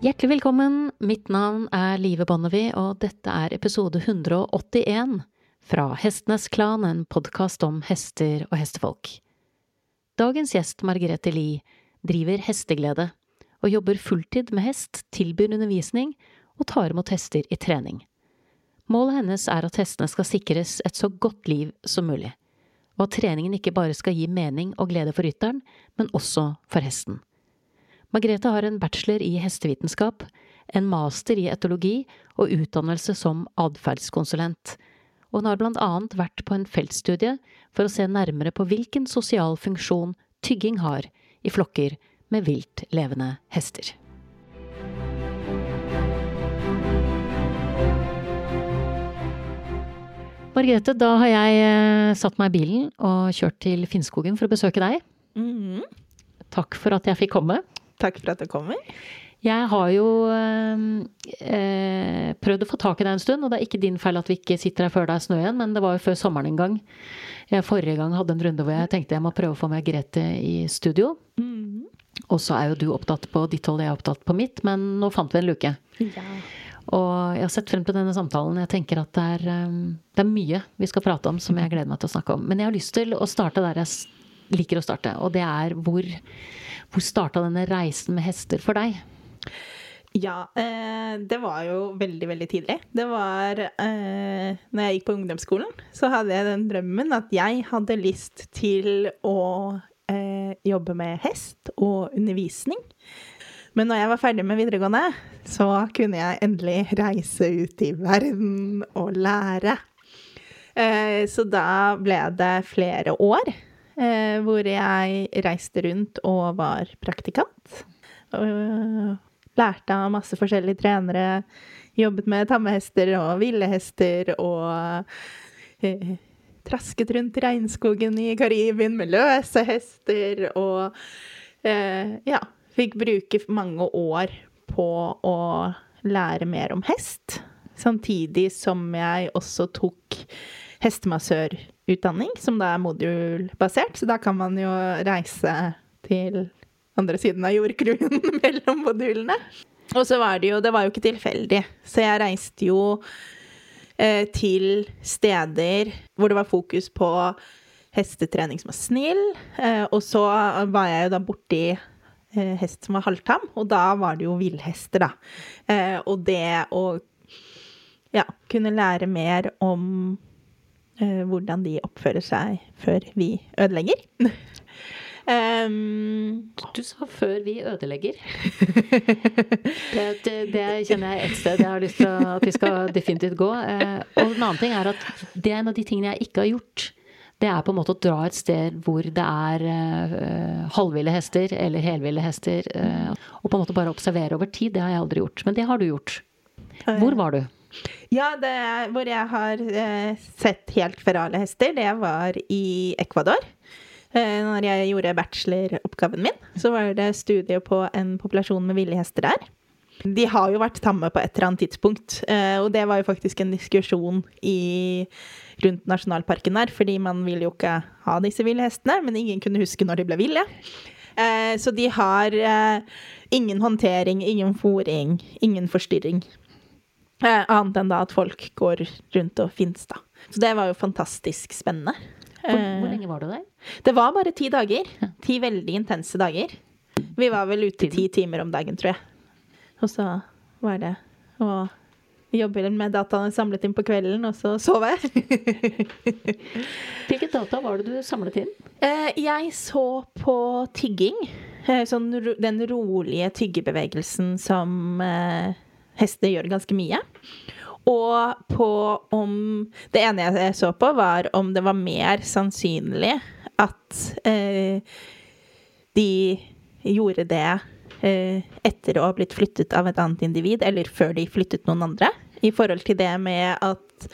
Hjertelig velkommen, mitt navn er Live Bonnevie, og dette er episode 181 fra Hestenes Klan, en podkast om hester og hestefolk. Dagens gjest, Margrethe Lie, driver Hesteglede og jobber fulltid med hest, tilbyr undervisning og tar imot hester i trening. Målet hennes er at hestene skal sikres et så godt liv som mulig, og at treningen ikke bare skal gi mening og glede for rytteren, men også for hesten. Margrethe har en bachelor i hestevitenskap, en master i etologi og utdannelse som atferdskonsulent, og hun har blant annet vært på en feltstudie for å se nærmere på hvilken sosial funksjon tygging har i flokker med vilt levende hester. Margrethe, da har jeg eh, satt meg i bilen og kjørt til Finnskogen for å besøke deg. Mm. Takk for at jeg fikk komme. Takk for at du kommer. Jeg har jo eh, prøvd å få tak i deg en stund, og det er ikke din feil at vi ikke sitter her før det er snø igjen, men det var jo før sommeren en gang. Jeg forrige gang hadde en runde hvor jeg tenkte jeg må prøve å få med Grete i studio. Mm. Og så er jo du opptatt på ditt hold, jeg er opptatt på mitt, men nå fant vi en luke. Ja. Og jeg har sett frem til denne samtalen. Jeg tenker at det er, um, det er mye vi skal prate om som jeg gleder meg til å snakke om. Men jeg har lyst til å starte der jeg liker å starte, og det er hvor, hvor starta denne reisen med hester for deg? Ja, eh, det var jo veldig, veldig tidlig. Det var eh, Når jeg gikk på ungdomsskolen, så hadde jeg den drømmen at jeg hadde lyst til å eh, jobbe med hest og undervisning. Men når jeg var ferdig med videregående, så kunne jeg endelig reise ut i verden og lære. Eh, så da ble det flere år hvor jeg reiste rundt og var praktikant. Og lærte av masse forskjellige trenere. Jobbet med tammehester og ville hester og eh, trasket rundt regnskogen i Karibien med løse hester og eh, ja, fikk bruke mange år på å lære mer om hest. Samtidig som jeg også tok hestemassørutdanning, som da er modulbasert. Så da kan man jo reise til andre siden av jordkronen mellom modulene. Og så var det jo Det var jo ikke tilfeldig. Så jeg reiste jo eh, til steder hvor det var fokus på hestetrening som var snill. Eh, og så var jeg jo da borti eh, hest som var halvtam, og da var det jo villhester, da. Eh, og det å ja, kunne lære mer om hvordan de oppfører seg før vi ødelegger. um, Du sa 'før vi ødelegger'. Det, det, det kjenner jeg et sted jeg har lyst til at vi skal definitivt gå. Eh, og en annen ting er at det er en av de tingene jeg ikke har gjort. Det er på en måte å dra et sted hvor det er uh, halvville hester eller helville hester. Uh, og på en måte bare observere over tid. Det har jeg aldri gjort. Men det har du gjort. Hvor var du? Ja, det er, hvor jeg har eh, sett helt ferale hester, det var i Ecuador. Eh, når jeg gjorde bacheloroppgaven min, så var det studie på en populasjon med ville hester der. De har jo vært tamme på et eller annet tidspunkt, eh, og det var jo faktisk en diskusjon i, rundt nasjonalparken der, fordi man vil jo ikke ha disse ville hestene, men ingen kunne huske når de ble ville. Eh, så de har eh, ingen håndtering, ingen fòring, ingen forstyrring. Eh, annet enn da at folk går rundt og fins, da. Så det var jo fantastisk spennende. Hvor, Eh, hvor lenge var du der? Det var bare ti dager. Ti veldig intense dager. Vi var vel ute ti timer om dagen, tror jeg. Og så var det å jobbe med dataene samlet inn på kvelden, og så sove. Hvilke data var det du samlet inn? Eh, jeg så på tygging. Eh, Sånn den rolige tyggebevegelsen som eh, hester gjør ganske mye. Og på om Det ene jeg så på, var om det var mer sannsynlig at eh, de gjorde det eh, etter å ha blitt flyttet av et annet individ, eller før de flyttet noen andre. I forhold til det med at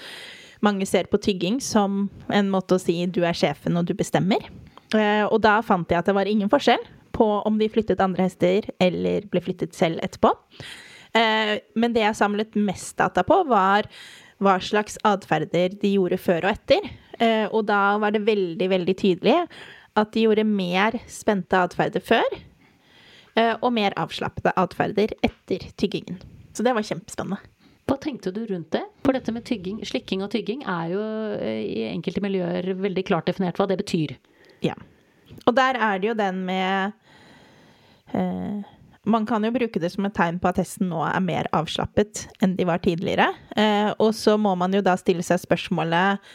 mange ser på tygging som en måte å si 'du er sjefen, og du bestemmer'. Eh, og da fant jeg at det var ingen forskjell på om de flyttet andre hester eller ble flyttet selv etterpå. Eh, men det jeg samlet mest data på, var hva slags atferder de gjorde før og etter. Eh, og da var det veldig, veldig tydelig at de gjorde mer spente atferder før eh, og mer avslappede atferder etter tyggingen. Så det var kjempespennende. Hva tenkte du rundt det? For dette med tygging, slikking og tygging er jo i enkelte miljøer veldig klart definert hva det betyr. Ja. Og der er det jo den med eh, Man kan jo bruke det som et tegn på at hesten nå er mer avslappet enn de var tidligere. Eh, og så må man jo da stille seg spørsmålet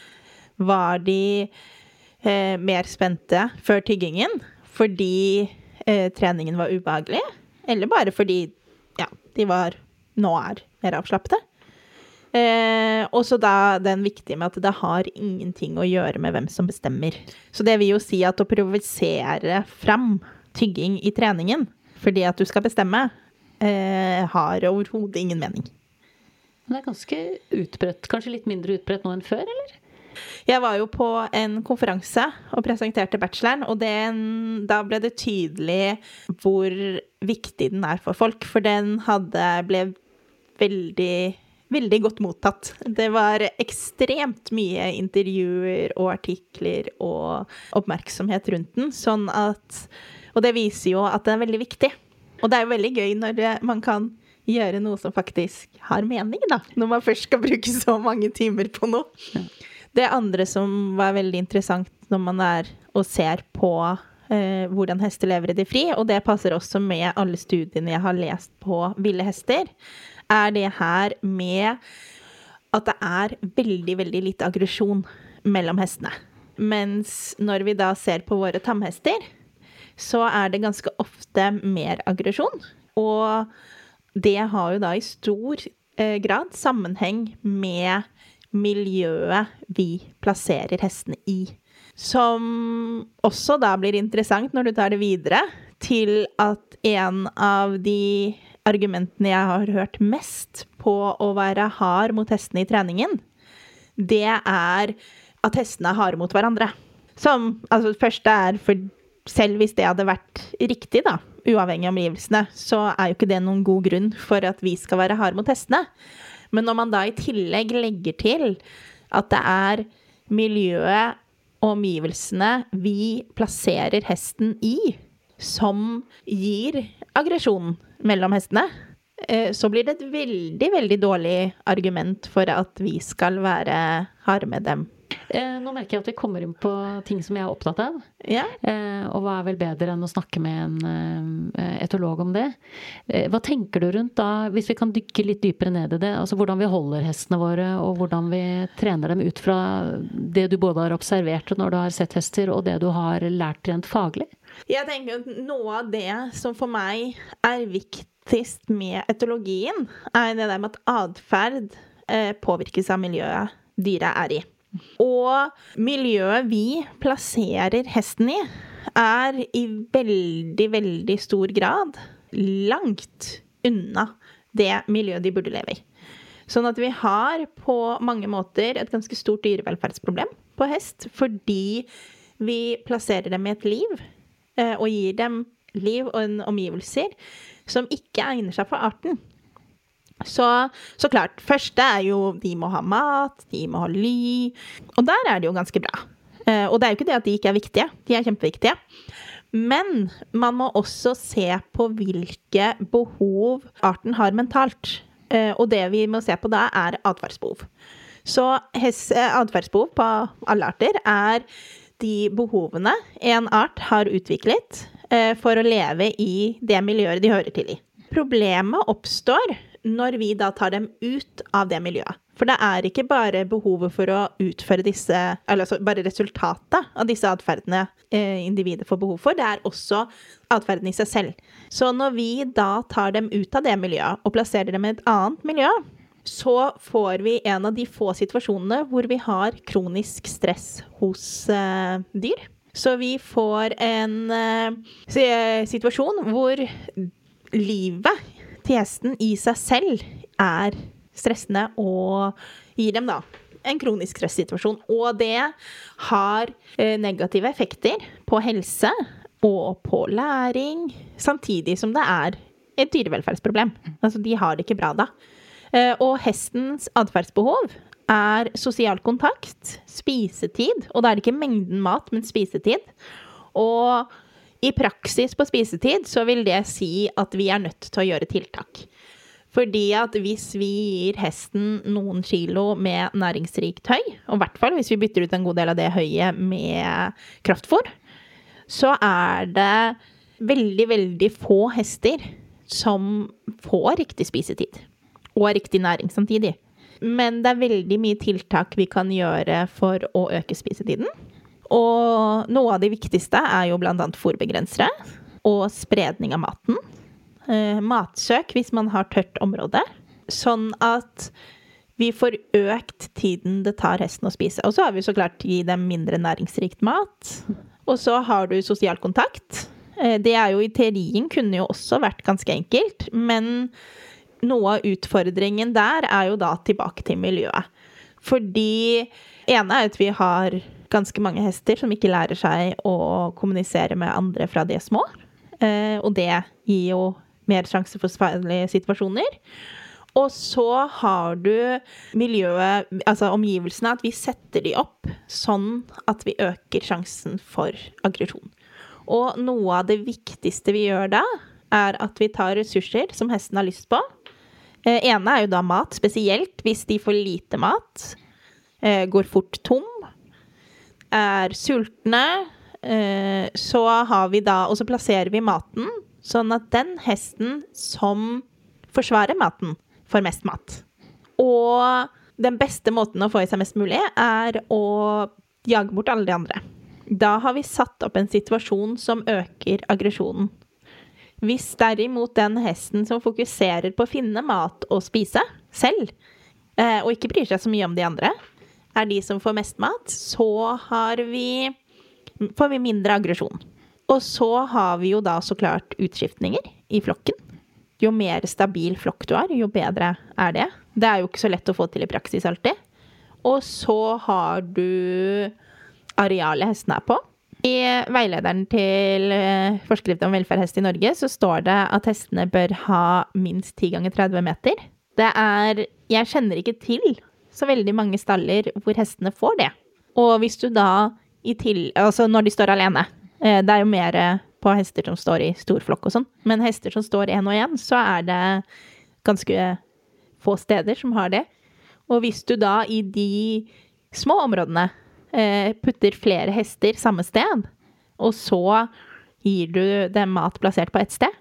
Var de eh, mer spente før tyggingen fordi eh, treningen var ubehagelig? Eller bare fordi ja, de var nå er mer avslappede? Eh, og så da den viktige med at det har ingenting å gjøre med hvem som bestemmer. Så det vil jo si at å provosere fram tygging i treningen fordi at du skal bestemme, eh, har overhodet ingen mening. Men det er ganske utbredt. Kanskje litt mindre utbredt nå enn før, eller? Jeg var jo på en konferanse og presenterte bacheloren, og den, da ble det tydelig hvor viktig den er for folk. For den hadde ble veldig veldig godt mottatt. Det var ekstremt mye intervjuer og artikler og oppmerksomhet rundt den, sånn at Og det viser jo at det er veldig viktig. Og det er jo veldig gøy når man kan gjøre noe som faktisk har mening, da. Når man først skal bruke så mange timer på noe. Ja. Det andre som var veldig interessant når man er og ser på eh, hvordan hester lever i det fri, og det passer også med alle studiene jeg har lest på ville hester, er det her med at det er veldig, veldig lite aggresjon mellom hestene. Mens når vi da ser på våre tamhester, så er det ganske ofte mer aggresjon. Og det har jo da i stor eh, grad sammenheng med miljøet vi plasserer hestene i. Som også da blir interessant når du tar det videre til at en av de argumentene jeg har hørt mest på å være hard mot hestene i treningen, det er at hestene er harde mot hverandre. Som altså det første er for selv hvis det hadde vært riktig, da, uavhengig av omgivelsene, så er jo ikke det noen god grunn for at vi skal være harde mot hestene. Men når man da i tillegg legger til at det er miljøet og omgivelsene vi plasserer hesten i, som gir aggresjon mellom hestene, eh, så blir det et veldig, veldig dårlig argument for at vi skal være harde med dem. Eh, nå merker jeg at vi kommer inn på ting som jeg er opptatt av. Ja. Eh, og hva er vel bedre enn å snakke med en etolog om det? Hva tenker du rundt da, hvis vi kan dykke litt dypere ned i det? Altså hvordan vi holder hestene våre, og hvordan vi trener dem ut fra det du både har observert når du har sett hester, og det du har lært rent faglig? Jeg tenker at noe av det som for meg er viktigst med etologien, er det der med at atferd eh, påvirkes av miljøet dyret er i. Og miljøet vi plasserer hesten i, er i veldig, veldig stor grad langt unna det miljøet de burde leve i. Sånn at vi har på mange måter et ganske stort dyrevelferdsproblem på hest, fordi vi plasserer dem i et liv Eh, og gir dem liv og omgivelser som ikke egner seg for arten. Så, så klart, første er jo de må ha mat, de må ha ly. Og der er det jo ganske bra. Eh, og det er jo ikke det at de ikke er viktige, de er kjempeviktige. Men man må også se på hvilke behov arten har mentalt. Eh, og det vi må se på da, er atferdsbehov. Så atferdsbehov på alle arter er de behovene en art har utviklet eh, for å leve i det miljøet de hører til i. Problemet oppstår når vi da tar dem ut av det miljøet. For det er ikke bare behovet for å utføre disse Eller altså bare resultatet av disse atferdene eh, individet får behov for, det er også atferden i seg selv. Så når vi da tar dem ut av det miljøet og plasserer dem i et annet miljø, så får vi en av de få situasjonene hvor vi har kronisk stress hos eh, dyr. Så vi får en eh, situasjon hvor livet til hesten i seg selv er stressende og gir dem da en kronisk stressituasjon. Og det har eh, negative effekter på helse og på læring, samtidig som det er et dyrevelferdsproblem. Altså, de har det ikke bra da. Eh, og hestens atferdsbehov er sosial kontakt, spisetid, og da er det ikke mengden mat, men spisetid. Og I praksis på spisetid så vil det si at vi er nødt til å gjøre tiltak. Fordi at hvis vi gir hesten noen kilo med næringsrikt høy, og i hvert fall hvis vi bytter ut en god del av det høyet med kraftfôr, så er det veldig, veldig få hester som får riktig spisetid. Og riktig næring samtidig. Men det er veldig mye tiltak vi kan gjøre for å øke spisetiden. Og noe av de viktigste er jo blant annet fôrbegrensere og spredning av maten eh, matsøk hvis man har tørt område, sånn at vi får økt tiden det tar hesten å spise. Og så har vi så klart gi dem mindre næringsrikt mat. Og så har du sosial kontakt. Eh, det er jo i teorien kunne jo også vært ganske enkelt, men noe av utfordringen der er jo da tilbake til miljøet. Fordi ene er at vi har ganske mange hester som ikke lærer seg å kommunisere med andre fra de er små. Eh, og det gir jo mer sjanse for farlige situasjoner. Og så har du miljøet, altså omgivelsene, at vi setter de opp sånn at vi øker sjansen for aggresjon. Og noe av det viktigste vi gjør da, er at vi tar ressurser som hesten har lyst på. Eh, ene er jo da mat, spesielt hvis de får lite mat, eh, går fort tom, er sultne. Eh, så har vi da Og så plasserer vi maten Sånn at den hesten som forsvarer maten, får mest mat. Og den beste måten å få i seg mest mulig, er å jage bort alle de andre. Da har vi satt opp en situasjon som øker aggresjonen. Hvis derimot den hesten som fokuserer på å finne mat og spise selv, eh, og ikke bryr seg så mye om de andre, er de som får mest mat, så vi, får vi mindre aggresjon. Og så har vi jo da så klart utskiftninger i flokken. Jo mer stabil flokk du har, jo bedre er det. Det er jo ikke så lett å få til i praksis alltid. Og så har du arealet hestene er på. I veilederen til eh, forskrift om velferdhest i Norge så står det at hestene bør ha minst 10 ganger 30 meter. Det er Jeg kjenner ikke til så veldig mange staller hvor hestene får det. Og hvis du da i til... Altså når de står alene, Eh, det er jo mer på hester som står i stor flokk og sånn. Men hester som står én og én, så er det ganske få steder som har det. Og hvis du da i de små områdene eh, putter flere hester samme sted, og så gir du dem mat plassert på ett sted,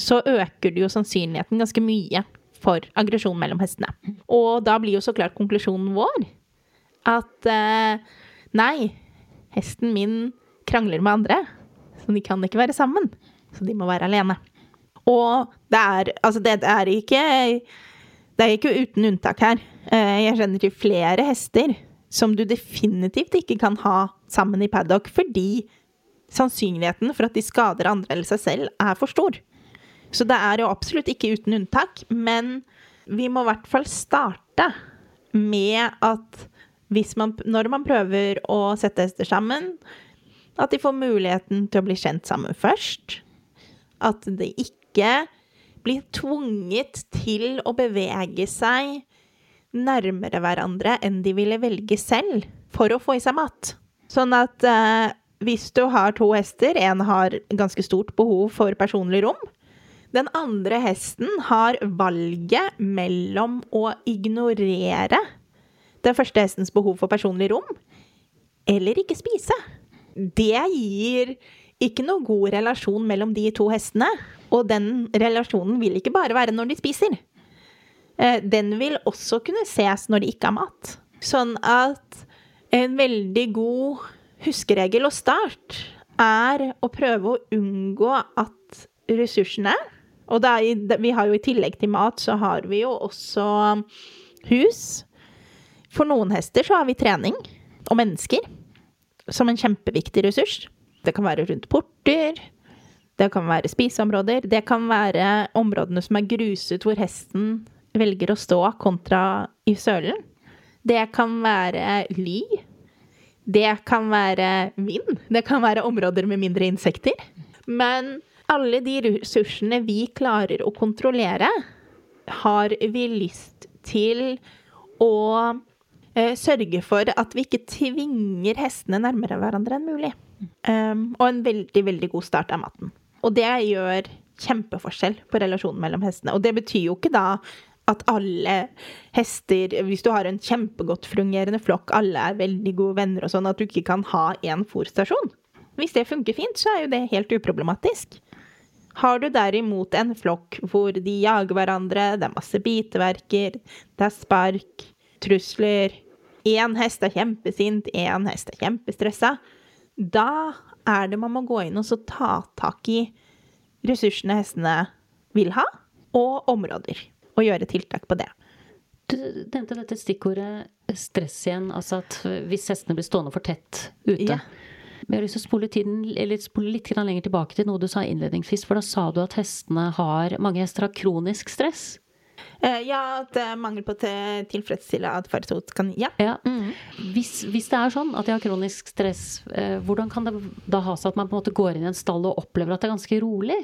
så øker du jo sannsynligheten ganske mye for aggresjon mellom hestene. Og da blir jo så klart konklusjonen vår at nei, hesten min krangler med andre. Så de kan ikke være sammen. Så de må være alene. Og det er Altså, det er ikke Det er ikke uten unntak her. Eh, jeg kjenner til flere hester som du definitivt ikke kan ha sammen i paddock fordi sannsynligheten for at de skader andre eller seg selv, er for stor. Så det er jo absolutt ikke uten unntak, men vi må i hvert fall starte med at man, når man prøver å sette hester sammen, at de får muligheten til å bli kjent sammen først. At de ikke blir tvunget til å bevege seg nærmere hverandre enn de ville velge selv for å få i seg mat. Sånn at eh, hvis du har to hester, en har ganske stort behov for personlig rom. Den andre hesten har valget mellom å ignorere den første hestens behov for personlig rom eller ikke spise det gir ikke noe god relasjon mellom de to hestene. Og den relasjonen vil ikke bare være når de spiser. Eh, den vil også kunne ses når de ikke har mat. Sånn at en veldig god huskeregel og start er å prøve å unngå at ressursene Og er, vi har jo i tillegg til mat, så har vi jo også hus. For noen hester så har vi trening og mennesker som en kjempeviktig ressurs. Det kan være rundt porter, det kan være spiseområder, det kan være områdene som er gruset hvor hesten velger å stå kontra i sølen. Det kan være ly. Det kan være vind. Det kan være områder med mindre insekter. Men alle de ressursene vi klarer å kontrollere, har vi lyst til å eh, sørge for at vi ikke tvinger hestene nærmere hverandre enn mulig. Um, og en veldig, veldig god start av matten. Og det gjør kjempeforskjell på relasjonen mellom hestene. Og det betyr jo ikke da at alle hester Hvis du har en kjempegodt fungerende flokk, alle er veldig gode venner og sånn, at du ikke kan ha én fòrstasjon. Hvis det funker fint, så er jo det helt uproblematisk. Har du derimot en flokk hvor de jager hverandre, det er masse biteverker, det er spark, trusler Én hest er kjempesint, én hest er kjempestressa. Da er det man må gå inn og ta tak i ressursene hestene vil ha, og områder. Og gjøre tiltak på det. Du nevnte dette stikkordet stress igjen. Altså at hvis hestene blir stående for tett ute. Ja. Men jeg har lyst til å spole, tiden, eller spole litt lenger tilbake til noe du sa innledningsvis. For da sa du at hestene har, mange hester har kronisk stress. Uh, ja, at uh, mangel på tilfredsstillende atferd kan Ja. ja. Mm. Hvis, hvis, det er sånn at de har kronisk stress, uh, hvordan kan det da ha seg at man på en måte går inn i en stall og opplever at det er ganske rolig?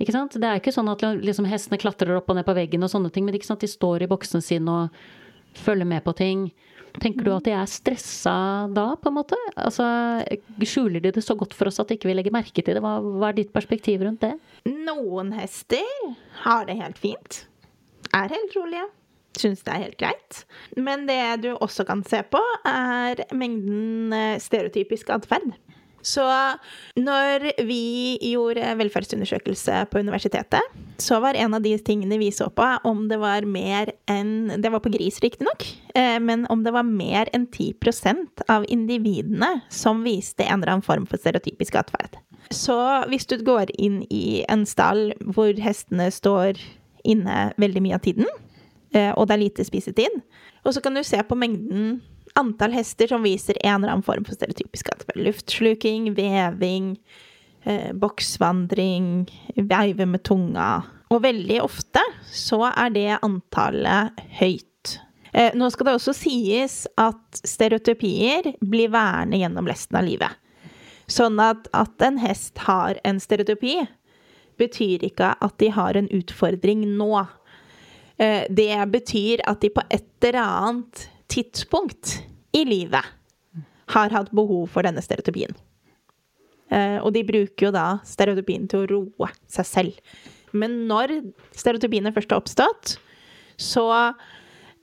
Ikke sant? Det er ikke sånn at liksom, hestene klatrer opp og ned på veggen og sånne ting, men det ikke sånn at de står i boksene sine og følger med på ting. Tenker du at de er stressa da, på en måte? Altså, skjuler de det så godt for oss at ikke vi legger merke til det? Hva, hva er ditt perspektiv rundt det? Noen hester har det helt fint. Er helt rolige. Syns det er helt greit. Men det du også kan se på, er mengden eh, stereotypisk atferd. Så når vi gjorde velferdsundersøkelse på universitetet, så var en av de tingene vi så på, om det var mer enn Det var på gris, riktignok, eh, men om det var mer enn 10% av individene som viste en eller annen form for stereotypisk atferd. Så hvis du går inn i en stall hvor hestene står inne veldig mye av tiden, eh, og det er lite spisetid, og så kan du se på mengden antall hester som viser en eller annen form for stereotypisk atferd. Luftsluking, veving, eh, boksvandring, veive med tunga. Og veldig ofte så er det antallet høyt. Eh, nå skal det også sies at stereotypier blir værende gjennom resten av livet. Sånn at at en hest har en stereotypi, betyr ikke at de har en utfordring nå. Eh, det betyr at de på et eller annet tidspunkt i livet har hatt behov for denne stereotypien. Eh, og de bruker jo da stereotypien til å roe seg selv. Men når stereotypiene først har oppstått, så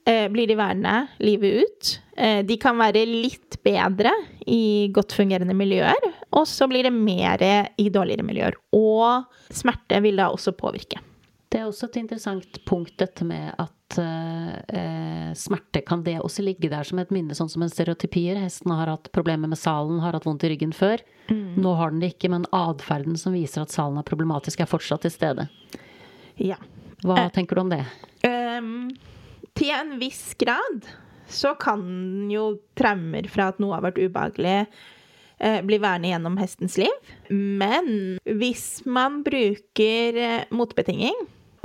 eh, blir de værende livet ut. Eh, de kan være litt bedre i godt fungerende miljøer, og så blir det mer i dårligere miljøer. Og smerte vil da også påvirke. Det er også et interessant punkt, dette med at eh, smerte kan det også ligge der som et minne, sånn som en stereotypier. Hesten har hatt problemer med salen, har hatt vondt i ryggen før. Mm. Nå har den det ikke, men atferden som viser at salen er problematisk, er fortsatt til stede. Ja. Hva eh, tenker du om det? Um, til en viss grad så kan jo traumer fra at noe har vært ubehagelig Eh, blir værende gjennom hestens liv. Men hvis man bruker eh, motbetinging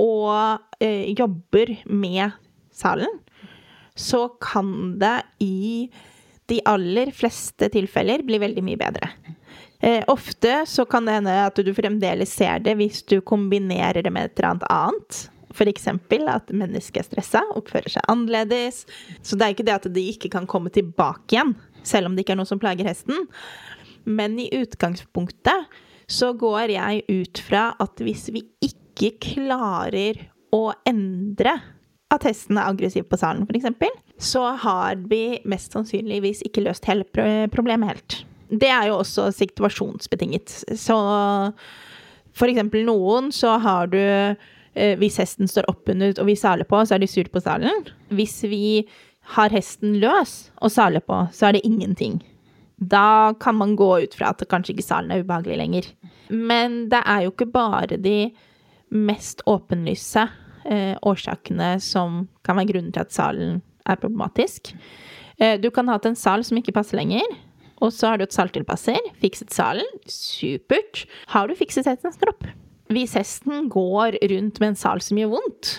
og eh, jobber med salen, så kan det i de aller fleste tilfeller bli veldig mye bedre. Eh, ofte så kan det hende at du fremdeles ser det hvis du kombinerer det med et eller annet annet. F.eks. at mennesket er stressa, oppfører seg annerledes. Så det er ikke det at de ikke kan komme tilbake igjen selv om det ikke er noe som plager hesten. Men i utgangspunktet så går jeg ut fra at hvis vi ikke klarer å endre at hesten er aggressiv på salen, f.eks., så har vi mest sannsynligvis ikke løst hele problemet helt. Det er jo også situasjonsbetinget. Så for eksempel noen så har du eh, Hvis hesten står oppunder og vi saler på, så er de sur på salen. Hvis vi har hesten løs og saler på, så er det ingenting. Da kan man gå ut fra at kanskje ikke salen er ubehagelig lenger. Men det er jo ikke bare de mest åpenlyse eh, årsakene som kan være grunnen til at salen er problematisk. Eh, du kan ha hatt en sal som ikke passer lenger, og så har du et saltilpasser. Fikset salen. Supert. Har du fikset hestens kropp? Hvis hesten går rundt med en sal som gjør vondt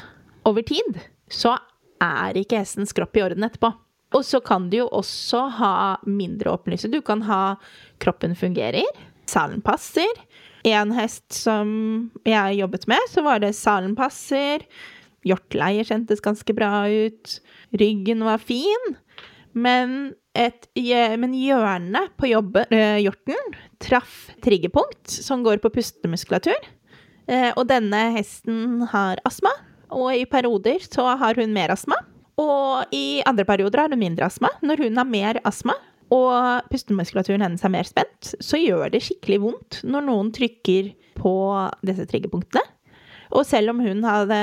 over tid, så er ikke hestens kropp i orden etterpå. Og så kan du jo også ha mindre åpenlyse. Du kan ha kroppen fungerer, salen passer. En hest som jeg jobbet med, så var det salen. Hjortleier kjentes ganske bra ut. Ryggen var fin. Men et men hjørnet på jobben, hjorten traff triggerpunkt som går på pustemuskulatur. Eh, og denne hesten har astma, og i perioder så har hun mer astma. Og i andre perioder har hun mindre astma. Når hun har mer astma, og pustemuskulaturen hennes er mer spent, så gjør det skikkelig vondt når noen trykker på disse triggerpunktene. Og selv om hun hadde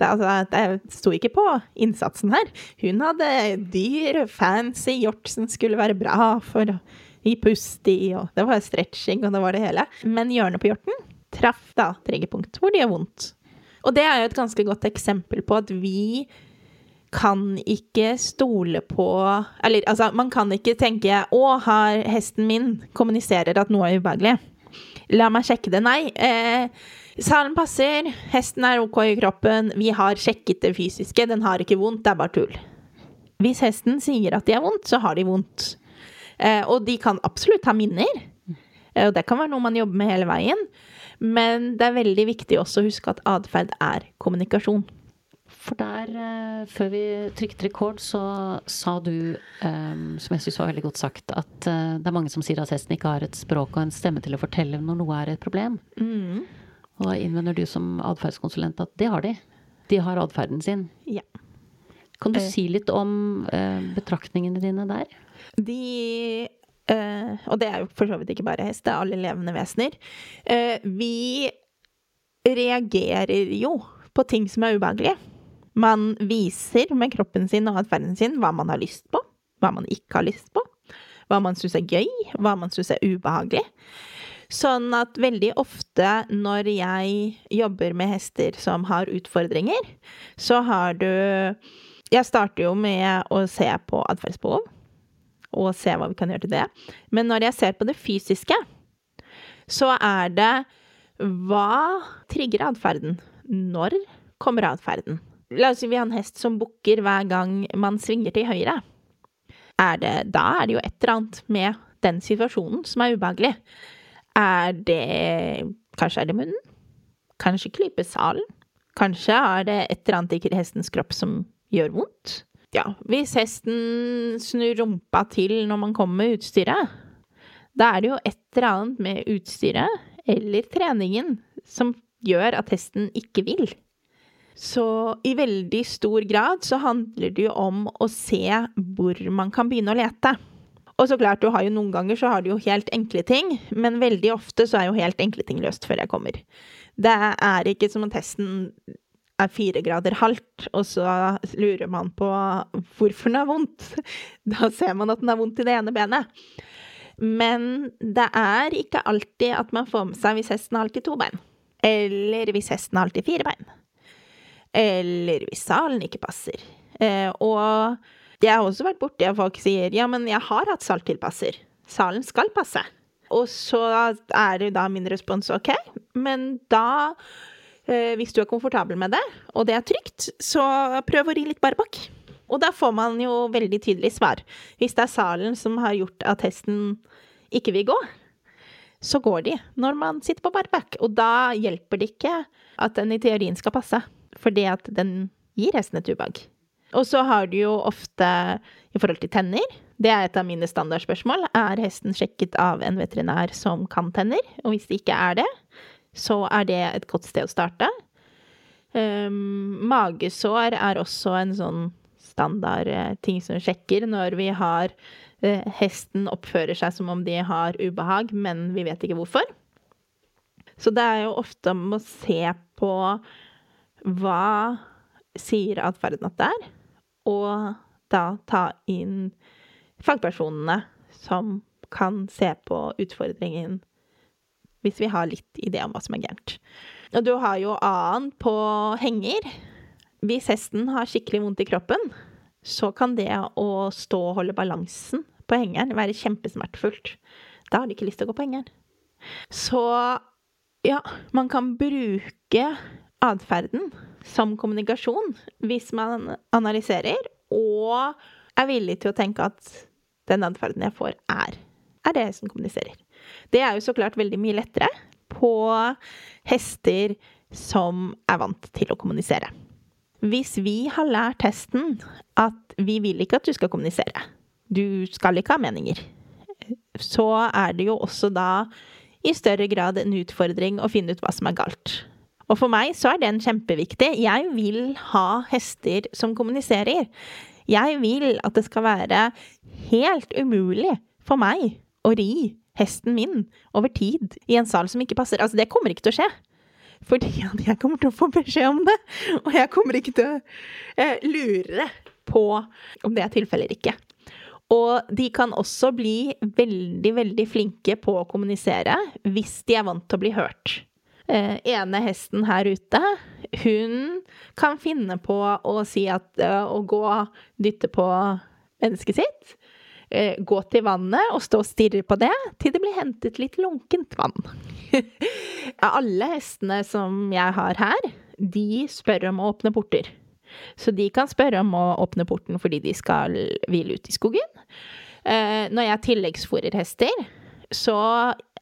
det, altså, det sto ikke på innsatsen her. Hun hadde dyr, fancy hjort som skulle være bra for å gi pust i, og det var stretching, og det var det hele. Men hjørnet på hjorten traff da triggerpunkt hvor det gjør vondt. Og det er jo et ganske godt eksempel på at vi kan ikke stole på Eller altså, man kan ikke tenke 'Å, har hesten min kommuniserer at noe er ubehagelig'. La meg sjekke det. Nei. Eh, salen passer, hesten er ok i kroppen, vi har sjekket det fysiske, den har ikke vondt, det er bare tull. Hvis hesten sier at de har vondt, så har de vondt. Eh, og de kan absolutt ha minner. Eh, og det kan være noe man jobber med hele veien. Men det er veldig viktig også å huske at atferd er kommunikasjon. For der, eh, før vi trykte rekord, så sa du, um, som jeg syns var veldig godt sagt, at uh, det er mange som sier at hesten ikke har et språk og en stemme til å fortelle når noe er et problem. Mm. Og da innvender du som atferdskonsulent at det har de. De har atferden sin. Ja. Kan du si litt om betraktningene dine der? De Og det er jo for så vidt ikke bare hest, det er alle levende vesener. vi reagerer jo på ting som er ubehagelige. Man viser med kroppen sin og atferden sin hva man har lyst på, hva man ikke har lyst på, hva man syns er gøy, hva man syns er ubehagelig. Sånn at veldig ofte når jeg jobber med hester som har utfordringer, så har du Jeg starter jo med å se på atferdsbehov, og se hva vi kan gjøre til det. Men når jeg ser på det fysiske, så er det hva trigger atferden? Når kommer atferden? La oss si vi har en hest som bukker hver gang man svinger til høyre. Er det, da er det jo et eller annet med den situasjonen som er ubehagelig. Er det Kanskje er det munnen? Kanskje klype salen? Kanskje er det et eller annet i hestens kropp som gjør vondt? Ja, hvis hesten snur rumpa til når man kommer med utstyret, da er det jo et eller annet med utstyret eller treningen som gjør at hesten ikke vil. Så i veldig stor grad så handler det jo om å se hvor man kan begynne å lete. Og så klart, du har jo noen ganger så har du jo helt enkle ting, men veldig ofte så er jo helt enkle ting løst før jeg kommer. Det er ikke som om testen er fire grader halvt, og så lurer man på hvorfor den har vondt. Da ser man at den har vondt i det ene benet. Men det er ikke alltid at man får med seg hvis hesten har alltid to bein. Eller hvis hesten har alltid fire bein. Eller hvis salen ikke passer. Eh, og jeg har også vært borti at folk sier ja, men jeg har hatt salttilpasser. Salen skal passe. Og så er det da min respons OK, men da eh, hvis du er komfortabel med det, og det er trygt, så prøv å ri litt barbakk. Og da får man jo veldig tydelig svar. Hvis det er salen som har gjort at hesten ikke vil gå, så går de når man sitter på barbakk. Og da hjelper det ikke at den i teorien skal passe fordi at den gir hesten et ubehag. Og så har du jo ofte i forhold til tenner. Det er et av mine standardspørsmål. Er hesten sjekket av en veterinær som kan tenner? Og hvis det ikke er det, så er det et godt sted å starte. Um, magesår er også en sånn standard uh, ting som sjekker når vi har uh, Hesten oppfører seg som om de har ubehag, men vi vet ikke hvorfor. Så det er jo ofte om å se på hva sier atferden at det er, og da ta inn fagpersonene som kan se på utfordringen hvis vi har litt idé om hva som er gærent. Og du har jo annen på henger. Hvis hesten har skikkelig vondt i kroppen, så kan det å stå og holde balansen på hengeren være kjempesmertefullt. Da har de ikke lyst til å gå på hengeren. Så ja, man kan bruke atferden som kommunikasjon hvis man analyserer og er villig til å tenke at den atferden jeg får, er, er det som kommuniserer. Det er jo så klart veldig mye lettere på hester som er vant til å kommunisere. Hvis vi har lært hesten at vi vil ikke at du skal kommunisere, du skal ikke ha meninger, så er det jo også da i større grad en utfordring å finne ut hva som er galt. Og for meg så er den kjempeviktig. Jeg vil ha hester som kommuniserer. Jeg vil at det skal være helt umulig for meg å ri hesten min over tid i en sal som ikke passer. Altså, det kommer ikke til å skje. Fordi jeg kommer til å få beskjed om det. Og jeg kommer ikke til å eh, lure på om det er tilfellet eller ikke. Og de kan også bli veldig, veldig flinke på å kommunisere hvis de er vant til å bli hørt. Eh, ene hesten her ute, hun kan finne på å si at eh, å gå dytte på mennesket sitt eh, gå til vannet og stå og stirre på det til det blir hentet litt lunkent vann. Alle hestene som jeg har her, de spør om å åpne porter. Så de kan spørre om å åpne porten fordi de skal hvile ut i skogen. Når jeg tilleggsfòrer hester, så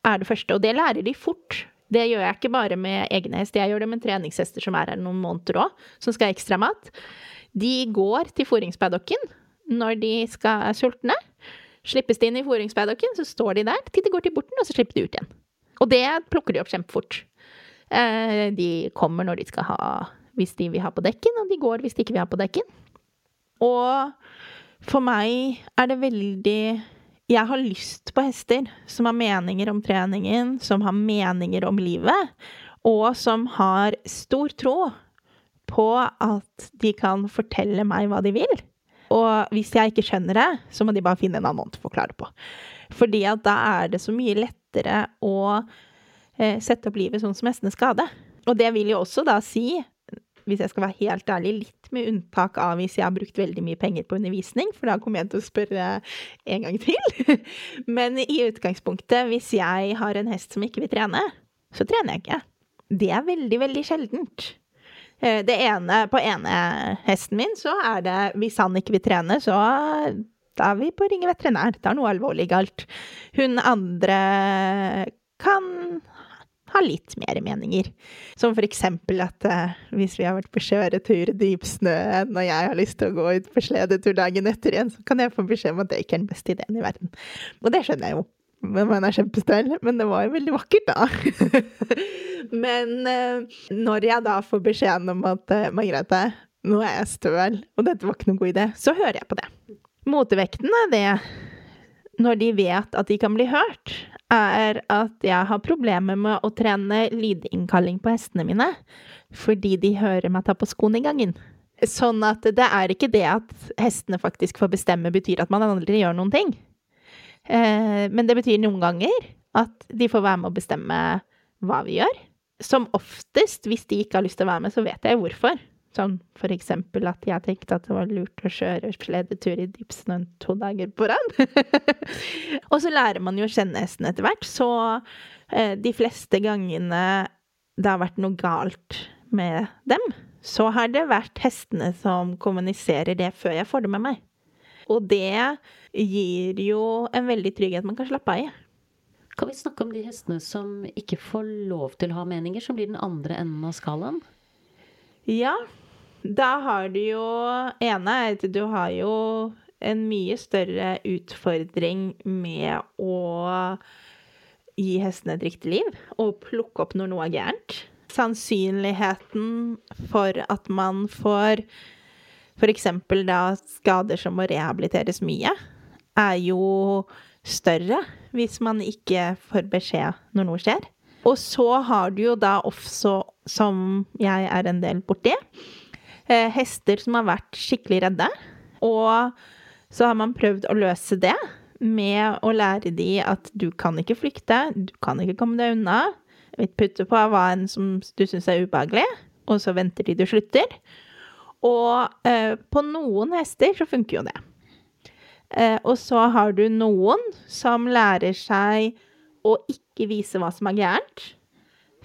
er det første Og det lærer de fort. Det gjør jeg ikke bare med egne hester, jeg gjør det med treningshester som er her noen måneder òg, som skal ha ekstra mat. De går til fôringspaddocken når de skal er sultne. Slippes de inn i fôringspaddocken, så står de der til de går til borten, og så slipper de ut igjen. Og det plukker de opp kjempefort. Eh, de kommer når de skal ha hvis de vil ha på dekken, og de går hvis de ikke vil ha på dekken. Og for meg er det veldig Jeg har lyst på hester som har meninger om treningen, som har meninger om livet, og som har stor tro på at de kan fortelle meg hva de vil. Og hvis jeg ikke skjønner det, så må de bare finne en annen måte å forklare på. Fordi at da er det så mye lettere å eh, sette opp livet sånn som hestene skal ha det. Og det vil jo også da si hvis jeg skal være helt ærlig, litt med unntak av hvis jeg har brukt veldig mye penger på undervisning, for da kommer jeg til å spørre en gang til. Men i utgangspunktet, hvis jeg har en hest som ikke vil trene, så trener jeg ikke. Det er veldig, veldig sjeldent. Eh, det ene, på ene hesten min, så er det hvis han ikke vil trene, så da er vi på å ringe veterinær. Det er noe alvorlig galt. Hun andre kan har litt mer meninger. Som for eksempel at uh, hvis vi har vært på kjøretur i dypsnøen, og jeg har lyst til å gå ut på sledetur dagen etter igjen, så kan jeg få beskjed om at det ikke er den beste ideen i verden. Og det skjønner jeg jo. Men man er kjempestøl. Men det var jo veldig vakkert, da. men uh, når jeg da får beskjeden om at uh, Margrethe, nå er jeg støl, og dette var ikke noen god idé, så hører jeg på det. Motevekten er det når de vet at de kan bli hørt, er at jeg har problemer med å trene lydinnkalling på hestene mine fordi de hører meg ta på skoene i gangen. Sånn at det er ikke det at hestene faktisk får bestemme, betyr at man aldri gjør noen ting. Eh, men det betyr noen ganger at de får være med å bestemme hva vi gjør. Som oftest, hvis de ikke har lyst til å være med, så vet jeg hvorfor. Sånn for eksempel at jeg tenkte at det var lurt å kjøre sledetur i dypsnøen to dager på rad. og så lærer man jo å kjenne hesten etter hvert, så eh, de fleste gangene det har vært noe galt med dem, så har det vært hestene som kommuniserer det før jeg får det med meg. Og det gir jo en veldig trygghet man kan slappe av i. Kan vi snakke om de hestene som ikke får lov til å ha meninger, som blir den andre enden av skalaen? Ja, da har du jo ene er at du har jo en mye større utfordring med å gi hestene et riktig liv og plukke opp når noe er gærent. Sannsynligheten for at man får f.eks. da skader som må rehabiliteres mye, er jo større hvis man ikke får beskjed når noe skjer. Og så har du jo da også, som jeg er en del borti, eh, hester som har vært skikkelig redde. Og så har man prøvd å løse det med å lære de at du kan ikke flykte, du kan ikke komme deg unna. Putte på hva enn som du syns er ubehagelig, og så venter de du slutter. Og eh, på noen hester så funker jo det. Eh, og så har du noen som lærer seg å ikke vise hva som er gærent,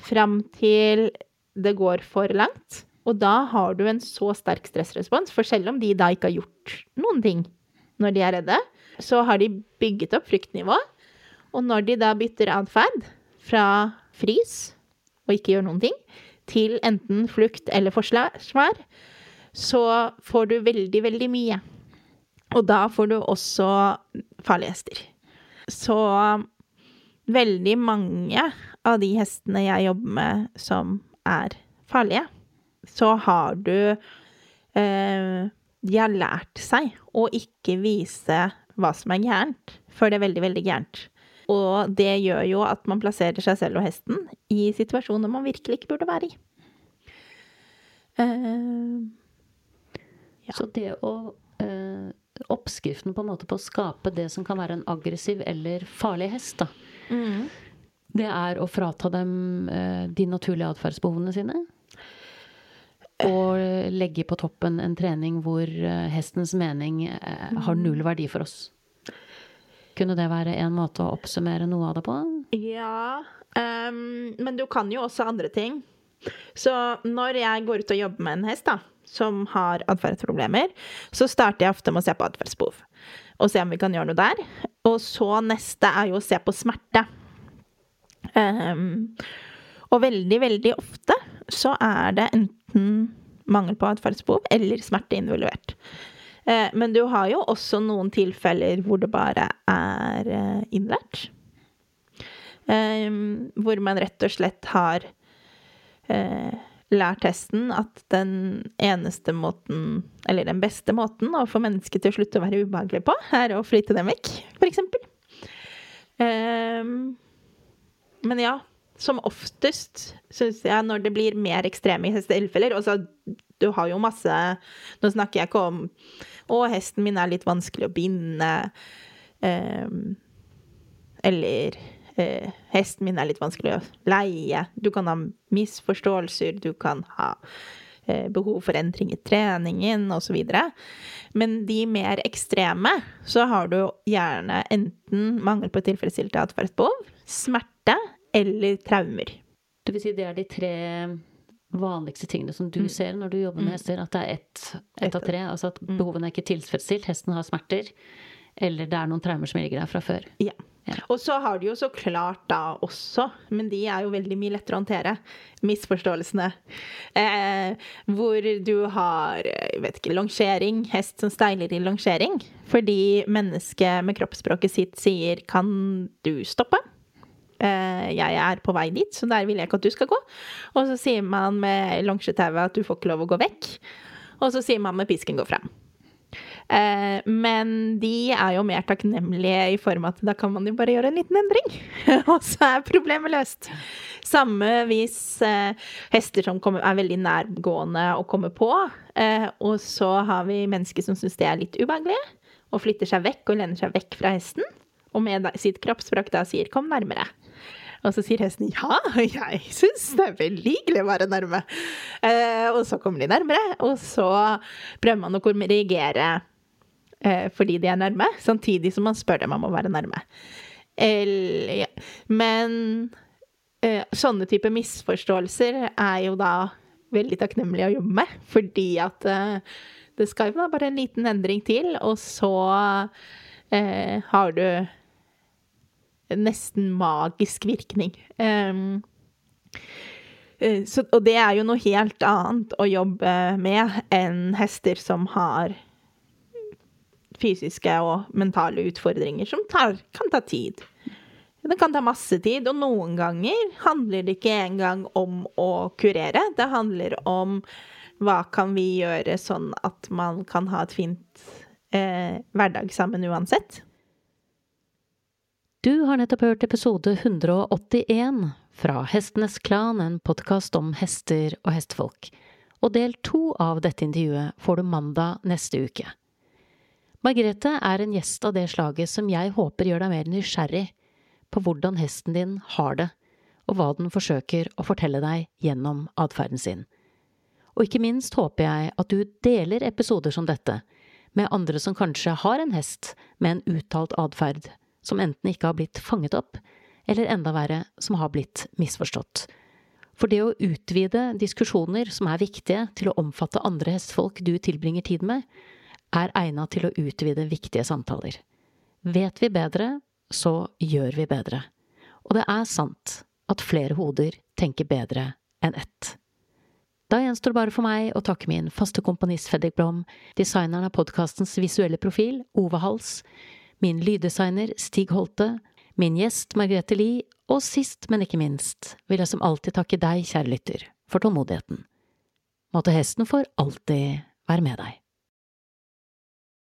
fram til det går for langt. Og da har du en så sterk stressrespons, for selv om de da ikke har gjort noen ting når de er redde, så har de bygget opp fryktnivå. Og når de da bytter atferd fra frys og ikke gjør noen ting, til enten flukt eller forsvar, så får du veldig, veldig mye. Og da får du også farlige hester. Så veldig mange av de hestene jeg jobber med som er farlige, så har du eh, De har lært seg å ikke vise hva som er gærent, før det er veldig, veldig gærent. Og det gjør jo at man plasserer seg selv og hesten i situasjoner man virkelig ikke burde være i. Uh, ja. Så det å uh, Oppskriften på en måte på å skape det som kan være en aggressiv eller farlig hest, da. Mm. Det er å frata dem uh, de naturlige atferdsbehovene sine. Og legge på toppen en trening hvor hestens mening har null verdi for oss. Kunne det være en måte å oppsummere noe av det på? Ja, um, men du kan jo også andre ting. Så når jeg går ut og jobber med en hest da, som har atferdsproblemer, så starter jeg ofte med å se på atferdsbehov. Og se om vi kan gjøre noe der. Og så neste er jo å se på smerte. Um, og veldig, veldig ofte så er det enten mangel på atferdsbehov eller smerte involvert. Eh, men du har jo også noen tilfeller hvor det bare er eh, innlært. Ehm, hvor man rett og slett har eh, lært testen at den eneste måten, eller den beste måten å få mennesket til å slutte å være ubehagelig på, er å flytte dem vekk, f.eks. eksempel. men ja, som oftest syns jeg når det blir mer ekstreme tilfeller Altså, du har jo masse Nå snakker jeg ikke om å, hesten min er litt vanskelig å binde. Um, eller uh, hesten min er litt vanskelig å leie. Du kan ha misforståelser, du kan ha uh, behov for endring i treningen osv. Men de mer ekstreme, så har du gjerne enten mangel på tilfredsstilt atferdsbehov, smerte eller traumer. Det vil si det er de tre vanligste tingene som du mm. ser når du jobber med mm. hester? At det er ett et av tre? Altså at mm. behovene er ikke tilfredsstilt, hesten har smerter? Eller det er noen traumer som ligger der fra før? Ja. ja. Og så har du jo så klart da også, men de er jo veldig mye lettere å håndtere, misforståelsene. Eh, hvor du har jeg vet ikke, longering, hest som steiler i longering. Fordi mennesket med kroppsspråket sitt sier 'kan du stoppe'? Eh, jeg er på vei dit, så der vil jeg ikke at du skal gå. Og så sier man med longsjetauet at du får ikke lov å gå vekk. Og så sier man med pisken gå frem. Eh, men de er jo mer takknemlige i form at da kan man jo bare gjøre en liten endring. og så er problemet løst. Samme hvis eh, hester som er veldig nærgående og kommer på, og så har vi mennesker som syns det er litt ubehagelige, og flytter seg vekk og lener seg vekk fra hesten, og med sitt kroppsspråk da sier 'kom nærmere'. Og så sier hesten ja, jeg syns det er veldig hyggelig å være nærme. Eh, og så kommer de nærmere, og så prøver man å korrigere eh, fordi de er nærme, samtidig som man spør dem om å være nærme. Eller, ja. Men eh, sånne type misforståelser er jo da veldig takknemlig å jobbe med, fordi at eh, det skal jo da bare en liten endring til, og så eh, har du nesten magisk virkning. Um, så, og det er jo noe helt annet å jobbe med enn hester som har fysiske og mentale utfordringer som tar, kan ta tid. Det kan ta masse tid, og noen ganger handler det ikke engang om å kurere. Det handler om hva kan vi gjøre sånn at man kan ha et fint eh, hverdag sammen uansett. Du har nettopp hørt episode 181 fra Hestenes Klan, en podkast om hester og hestefolk. Og del to av dette intervjuet får du mandag neste uke. Margrethe er en gjest av det slaget som jeg håper gjør deg mer nysgjerrig på hvordan hesten din har det, og hva den forsøker å fortelle deg gjennom atferden sin. Og ikke minst håper jeg at du deler episoder som dette med andre som kanskje har en hest med en uttalt atferd som enten ikke har blitt fanget opp, eller enda verre, som har blitt misforstått. For det å utvide diskusjoner som er viktige til å omfatte andre hestefolk du tilbringer tid med, er egnet til å utvide viktige samtaler. Vet vi bedre, så gjør vi bedre. Og det er sant at flere hoder tenker bedre enn ett. Da gjenstår det bare for meg å takke min faste komponist Fredrik Blom, designeren av podkastens visuelle profil, Ove Hals, min lyddesigner Stig Holte, min gjest Margrethe Lie, og sist, men ikke minst, vil jeg som alltid takke deg, kjære lytter, for tålmodigheten. Måtte hesten for alltid være med deg.